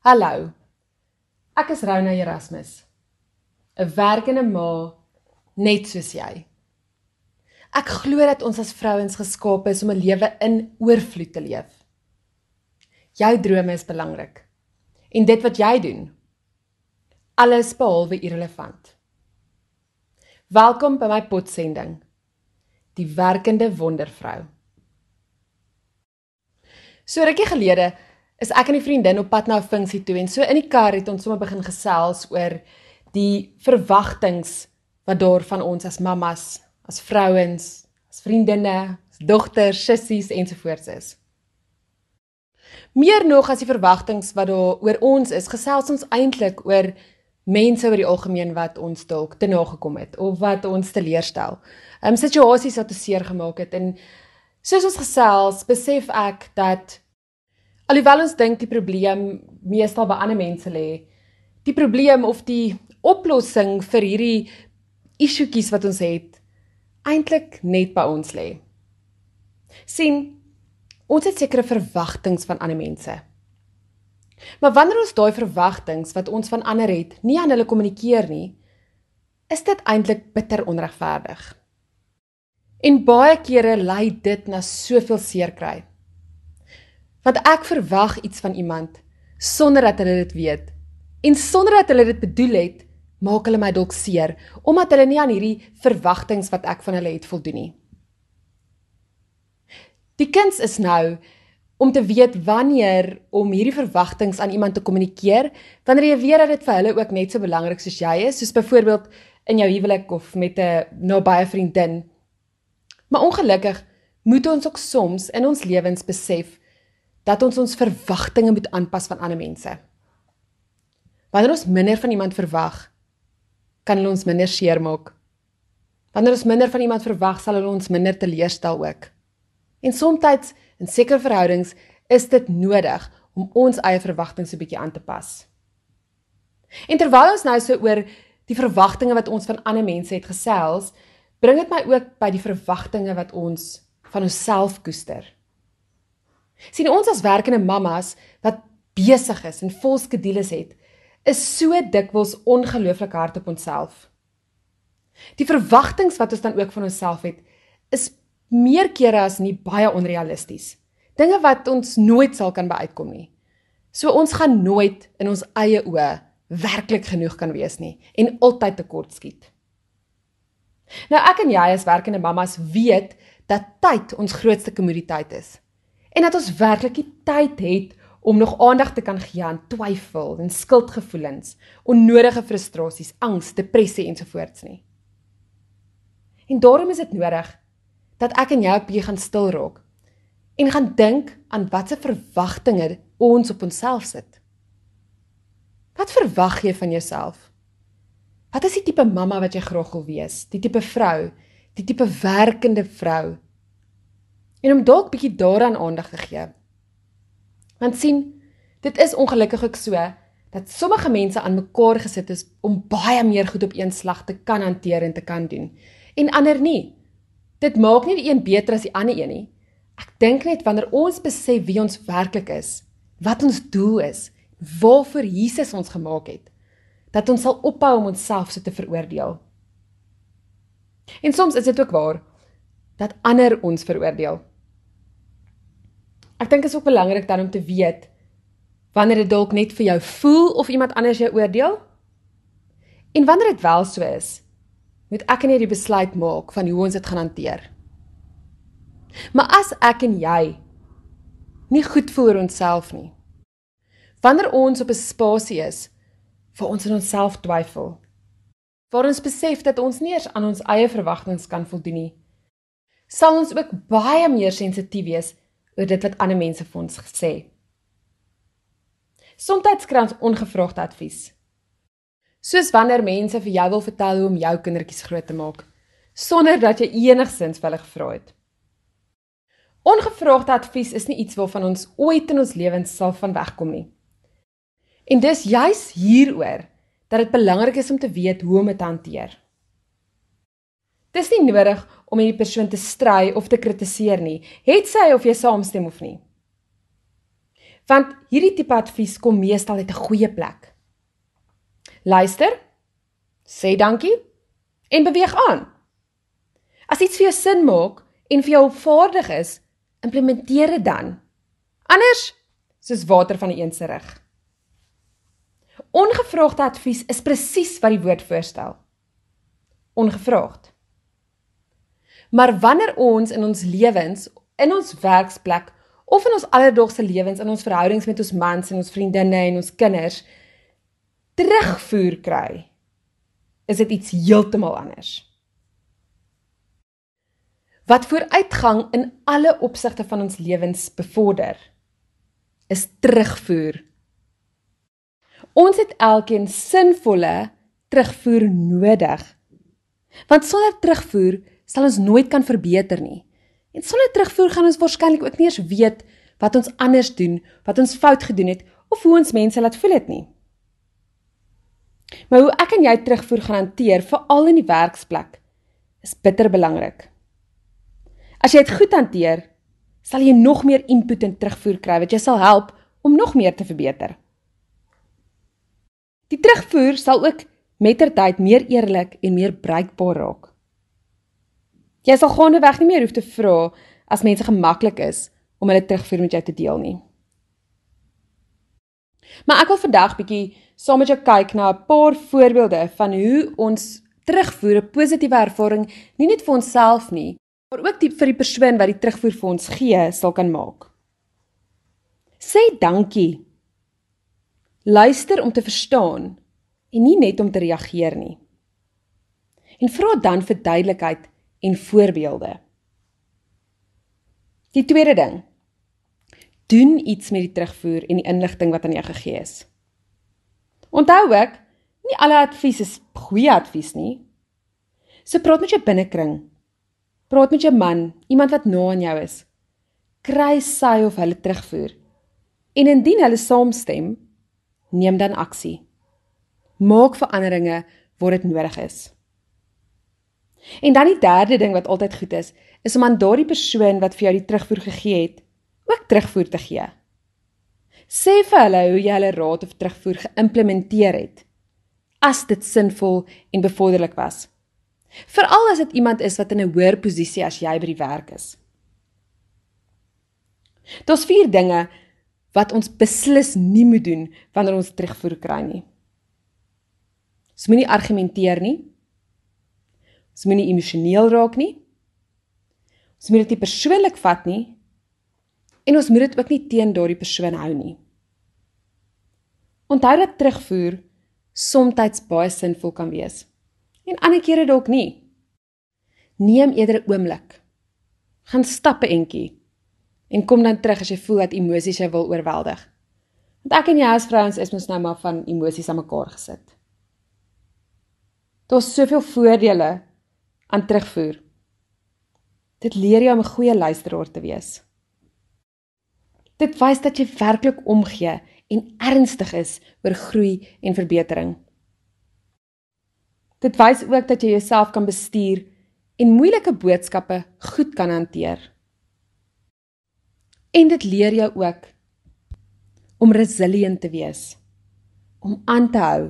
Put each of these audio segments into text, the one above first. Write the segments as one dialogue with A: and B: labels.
A: Hallo. Ek is Rona Erasmus. 'n Werkende ma net soos jy. Ek glo dat ons as vrouens geskape is om 'n lewe in oorvloed te leef. Jou drome is belangrik. En dit wat jy doen, alles behalwe irrelevant. Welkom by my potsending. Die werkende wondervrou. So rukkie gelede is ek en 'n vriendin op pad na 'n funksie toe en so in die kar het ons sommer begin gesels oor die verwagtinge wat daar van ons as mammas, as vrouens, as vriendinne, as dogters, sissies ensovoorts is. Meer nog as die verwagtinge wat daar oor ons is, gesels ons eintlik oor mense oor die algemeen wat ons dalk te nagekom het of wat ons teleurstel. Ehm um, situasies wat ons seer gemaak het en soos ons gesels, besef ek dat alhoewel ons dink die probleem meestal by ander mense lê, die probleem of die oplossing vir hierdie issuetjies wat ons het eintlik net by ons lê. sien ons het sekere verwagtinge van ander mense. Maar wanneer ons daai verwagtinge wat ons van ander het, nie aan hulle kommunikeer nie, is dit eintlik bitter onregverdig. En baie kere lei dit na soveel seer kry. Want ek verwag iets van iemand sonder dat hulle dit weet en sonder dat hulle dit bedoel het, maak hulle my dalk seer omdat hulle nie aan hierdie verwagtinge wat ek van hulle het voldoen nie. Die kuns is nou om te weet wanneer om hierdie verwagtinge aan iemand te kommunikeer, wanneer jy weet dat dit vir hulle ook net so belangrik soos jy is, soos byvoorbeeld in jou huwelik of met 'n nabye vriendin. Maar ongelukkig moet ons ook soms in ons lewens besef dat ons ons verwagtinge moet aanpas van ander mense. Wanneer ons minder van iemand verwag, kan hulle ons minder seermaak. Wanneer ons minder van iemand verwag, sal hulle ons minder teleurstel ook. En soms in sekere verhoudings is dit nodig om ons eie verwagtinge 'n bietjie aan te pas. En terwyl ons nou so oor die verwagtinge wat ons van ander mense het gesels, bring dit my ook by die verwagtinge wat ons van onsself koester. Sien ons as werkende mammas wat besig is en vol skedules het, is so dikwels ongelooflik hard op onsself. Die verwagtinge wat ons dan ook van onsself het, is meer kere as nie baie onrealisties. Dinge wat ons nooit sal kan bereikkom nie. So ons gaan nooit in ons eie oë werklik genoeg kan wees nie en altyd tekort skiet. Nou ek en jy as werkende mammas weet dat tyd ons grootste kommoditeit is. En dat ons werklik die tyd het om nog aandag te kan gee aan twyfel en skuldgevoelens, onnodige frustrasies, angs, depressie ensovoorts nie. En daarom is dit nodig dat ek en jy op hier gaan stil raak en gaan dink aan watse verwagtinge ons op onsself sit. Wat verwag jy van jouself? Wat is die tipe mamma wat jy graag wil wees? Die tipe vrou, die tipe werkende vrou? En om dalk bietjie daaraan aandag te gee. Want sien, dit is ongelukkig ook so dat sommige mense aan mekaar gesit is om baie meer goed op een slag te kan hanteer en te kan doen en ander nie. Dit maak nie die een beter as die ander een nie. Ek dink net wanneer ons besef wie ons werklik is, wat ons doel is, waarvoor Jesus ons gemaak het, dat ons sal ophou om onsself so te veroordeel. En soms is dit ook waar dat ander ons veroordeel. Ek dink dit is ook belangrik dan om te weet wanneer dit dalk net vir jou voel of iemand anders jou oordeel. En wanneer dit wel so is, moet ek en jy die besluit maak van hoe ons dit gaan hanteer. Maar as ek en jy nie goed voel oor onsself nie. Wanneer ons op 'n spasie is waar ons in onsself twyfel, waar ons besef dat ons nie eens aan ons eie verwagtinge kan voldoen nie, sal ons ook baie meer sensitief wees oor dit wat ander mense vir ons gesê. Somstyds kry ons ongevraagde advies. Soos wanneer mense vir jou wil vertel hoe om jou kindertjies groot te maak sonder dat jy enigsins vir hulle gevra het. Ongevraagde advies is nie iets waarvan ons ooit in ons lewens sal van wegkom nie. En dis juis hieroor dat dit belangrik is om te weet hoe om dit te hanteer. Dis nie nodig om hierdie persoon te stry of te kritiseer nie, het sy of jy saamstem of nie. Want hierdie tipe advies kom meestal uit 'n goeie plek. Luister, sê dankie en beweeg aan. As iets vir jou sin maak en vir jou opvaardig is, implementeer dit dan. Anders soos water van die een se rug. Ongevraagde advies is presies wat die woord voorstel. Ongevraagd. Maar wanneer ons in ons lewens, in ons werksplek of in ons alledaagse lewens, in ons verhoudings met ons mans en ons vriendinne en ons kinders terugvoer kry, is dit iets heeltemal anders. Wat vooruitgang in alle opsigte van ons lewens bevorder, is terugvoer. Ons het elkeen sinvolle terugvoer nodig. Want sonder terugvoer sal ons nooit kan verbeter nie. En sonder terugvoer gaan ons waarskynlik ook nie eens weet wat ons anders doen, wat ons fout gedoen het of hoe ons mense laat voel het nie. Maar hoe ek en jy terugvoer gaan hanteer, veral in die werksplek, is bitter belangrik. As jy dit goed hanteer, sal jy nog meer input en terugvoer kry wat jou sal help om nog meer te verbeter. Die terugvoer sal ook mettertyd meer eerlik en meer bruikbaar raak. Jy sal gaandeweg nie meer hoef te vra as mense gemaklik is om hulle terugvoer met jou te deel nie. Maar ek wil vandag bietjie saam met jou kyk na 'n paar voorbeelde van hoe ons terugvoer 'n positiewe ervaring nie net vir onsself nie, maar ook die, vir die persoon wat die terugvoer vir ons gee, sal kan maak. Sê dankie. Luister om te verstaan en nie net om te reageer nie. En vra dan vir duidelikheid en voorbeelde. Die tweede ding, doen iets met die terugvoer en die inligting wat aan jou gegee is. Onthou ook, nie alle advies is goeie advies nie. So praat met jou binnekring. Praat met jou man, iemand wat na aan jou is. Kry sy of hulle terugvoer. En indien hulle saamstem, neem dan aksie. Maak veranderinge waar dit nodig is. En dan die derde ding wat altyd goed is, is om aan daardie persoon wat vir jou die terugvoer gegee het, ook terugvoer te gee. Sê vir hulle hoe jy hulle raad of terugvoer geïmplementeer het as dit sinvol en bevorderlik was. Veral as dit iemand is wat in 'n hoër posisie as jy by die werk is. Daar's vier dinge wat ons beslis nie moet doen wanneer ons terugvoer kry nie. Ons moenie argumenteer nie. Ons moenie emosioneel raak nie. Ons moet dit nie persoonlik vat nie En ons moet dit ook nie teen daardie persoon hou nie. Onthou dat terugvoer soms baie sinvol kan wees en ander kere dalk nie. Neem eerder 'n oomblik. Gaan stap 'n entjie en kom dan terug as jy voel dat emosies jou wil oorweldig. Want ek en jy as vrouens is mos nou maar van emosies aan mekaar gesit. Daar's soveel voordele aan terugvoer. Dit leer jou om 'n goeie luisteraar te wees. Dit wys dat jy werklik omgee en ernstig is oor groei en verbetering. Dit wys ook dat jy jouself kan bestuur en moeilike boodskappe goed kan hanteer. En dit leer jou ook om resilient te wees, om aan te hou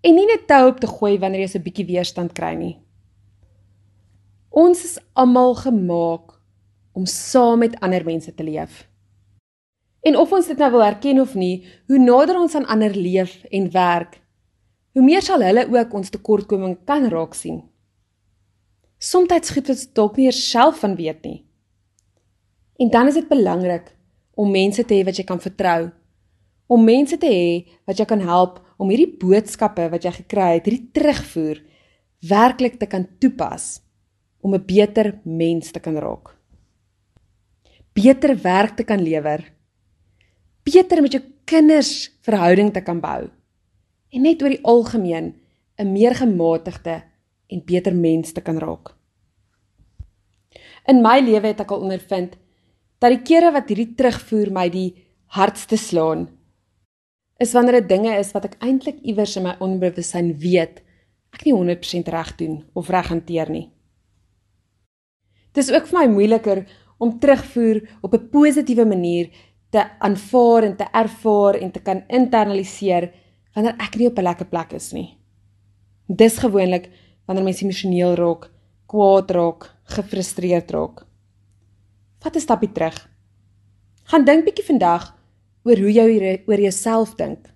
A: en nie net te hoop te gooi wanneer jy 'n bietjie weerstand kry nie. Ons is almal gemaak om saam met ander mense te leef. En of ons dit nou wil erken of nie, hoe nader ons aan ander leef en werk, hoe meer sal hulle ook ons tekortkoming kan raak sien. Somstyds skiet ons dalk nie self van weet nie. En dan is dit belangrik om mense te hê wat jy kan vertrou. Om mense te hê wat jy kan help om hierdie boodskappe wat jy gekry het, hierdie terugvoer werklik te kan toepas om 'n beter mens te kan raak. Beter werk te kan lewer beter met jou kinders-verhouding te kan bou en net oor die algemeen 'n meer gematigde en beter mens te kan raak. In my lewe het ek al ondervind dat die kere wat hierdie terugvoer my die hardste slaan is wanneer dit dinge is wat ek eintlik iewers in my onbewussyn weet ek nie 100% reg doen of reg hanteer nie. Dit is ook vir my moeiliker om terugvoer op 'n positiewe manier te aanvaar en te ervaar en te kan internaliseer wanneer ek nie op 'n lekker plek is nie. Dis gewoonlik wanneer mens emosioneel raak, kwaad raak, gefrustreerd raak. Vat 'n stapie terug. Gaan dink bietjie vandag oor hoe jy oor jouself dink.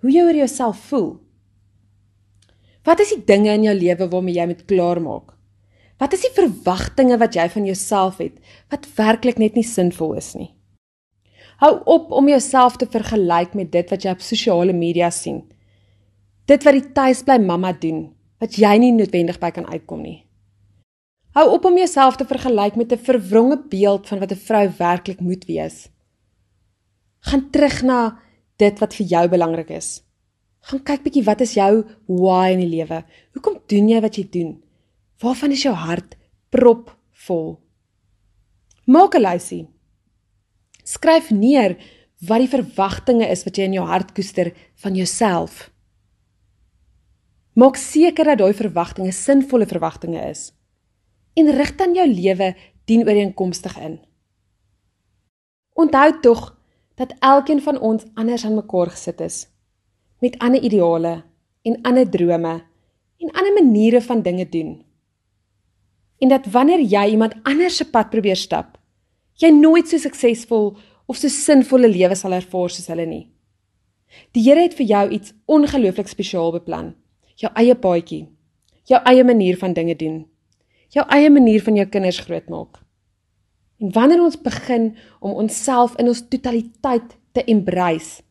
A: Hoe jy oor jouself voel. Wat is die dinge in jou lewe waarmee jy moet klaarmaak? Wat is die verwagtinge wat jy van jouself het wat werklik net nie sinvol is nie? Hou op om jouself te vergelyk met dit wat jy op sosiale media sien. Dit wat die tuisbly mamma doen, wat jy nie noodwendig by kan uitkom nie. Hou op om jouself te vergelyk met 'n verwronge beeld van wat 'n vrou werklik moet wees. Gaan terug na dit wat vir jou belangrik is. Gaan kyk bietjie wat is jou why in die lewe? Hoekom doen jy wat jy doen? Waarvan is jou hart propvol? Maak 'n lysie. Skryf neer wat die verwagtinge is wat jy in jou hart koester van jouself. Maak seker dat daai verwagtinge sinvolle verwagtinge is en rig dan jou lewe dienooreenkomstig in. Onthou tog dat elkeen van ons anders aan mekaar gesit is met ander ideale en ander drome en ander maniere van dinge doen. En dat wanneer jy iemand anders se pad probeer stap, jy nooit so suksesvol of so sinvolle lewe sal ervaar soos hulle nie. Die Here het vir jou iets ongelooflik spesiaal beplan. Jou eie paadjie, jou eie manier van dinge doen, jou eie manier van jou kinders grootmaak. En wanneer ons begin om onsself in ons totaliteit te embrace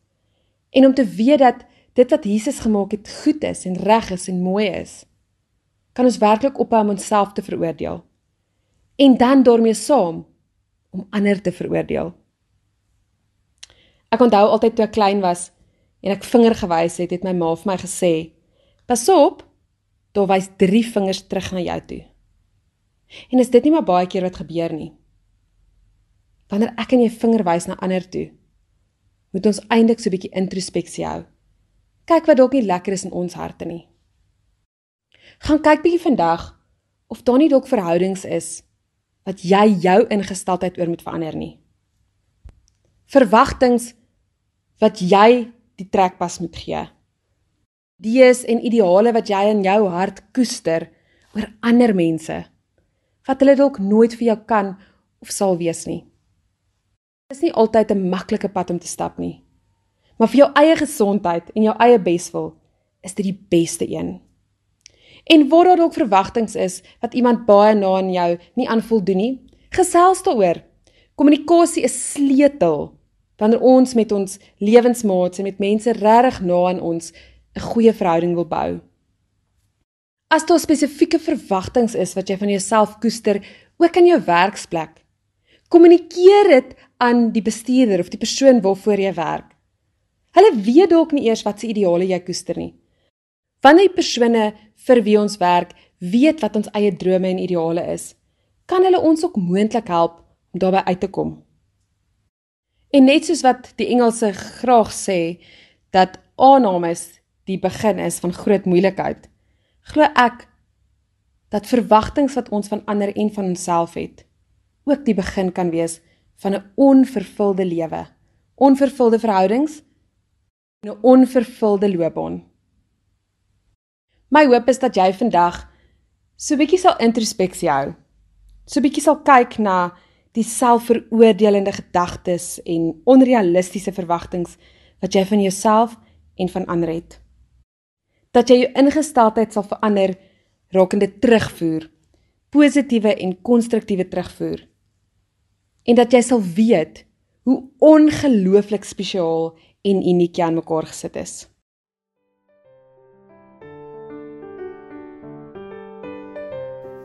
A: en om te weet dat dit wat Jesus gemaak het goed is en reg is en mooi is, kan ons werklik ophou om onsself te veroordeel. En dan daarmee saam om ander te veroordeel. Ek onthou altyd toe ek klein was en ek vinger gewys het, het my ma vir my gesê: "Pas op, daar wys 3 vingers terug na jou toe." En is dit nie maar baie keer wat gebeur nie? wanneer ek en jy vinger wys na ander toe, moet ons eintlik so 'n bietjie introspeksie hou. Kyk wat dalk nie lekker is in ons harte nie. Gaan kyk bietjie vandag of daar nie dalk verhoudings is wat jy jou ingesteldheid oor moet verander nie. Verwagtings wat jy die trekpas moet gee. Dies en ideale wat jy in jou hart koester oor ander mense wat hulle dalk nooit vir jou kan of sal wees nie. Dit is nie altyd 'n maklike pad om te stap nie. Maar vir jou eie gesondheid en jou eie beswil is dit die beste een. En waar daar dalk verwagtinge is wat iemand baie na aan jou nie aanvoldoen nie, gesels daaroor. Kommunikasie is sleutel wanneer ons met ons lewensmaats en met mense regtig na aan ons 'n goeie verhouding wil bou. As daar spesifieke verwagtinge is wat jy van jouself koester, ook in jou werksplek, kommunikeer dit aan die bestuurder of die persoon waarvoor jy werk. Hulle weet dalk nie eers wat se ideale jy koester nie. Wanneer die persone vir wie ons werk weet wat ons eie drome en ideale is, kan hulle ons ook moontlik help om daarbey uit te kom. En net soos wat die Engelse graag sê dat aannames die begin is van groot moeilikheid, glo ek dat verwagtinge wat ons van ander en van onsself het, ook die begin kan wees van 'n onvervulde lewe, onvervulde verhoudings en 'n onvervulde loopbaan. My hoop is dat jy vandag so 'n bietjie sal introspeksie hou. So 'n bietjie sal kyk na die selfveroordelende gedagtes en onrealistiese verwagtinge wat jy van jouself en van ander het. Dat jy jou ingesteldheid sal verander rakende terugvoer, positiewe en konstruktiewe terugvoer en dat jy sal weet hoe ongelooflik spesiaal en uniek jy aan mekaar gesit is.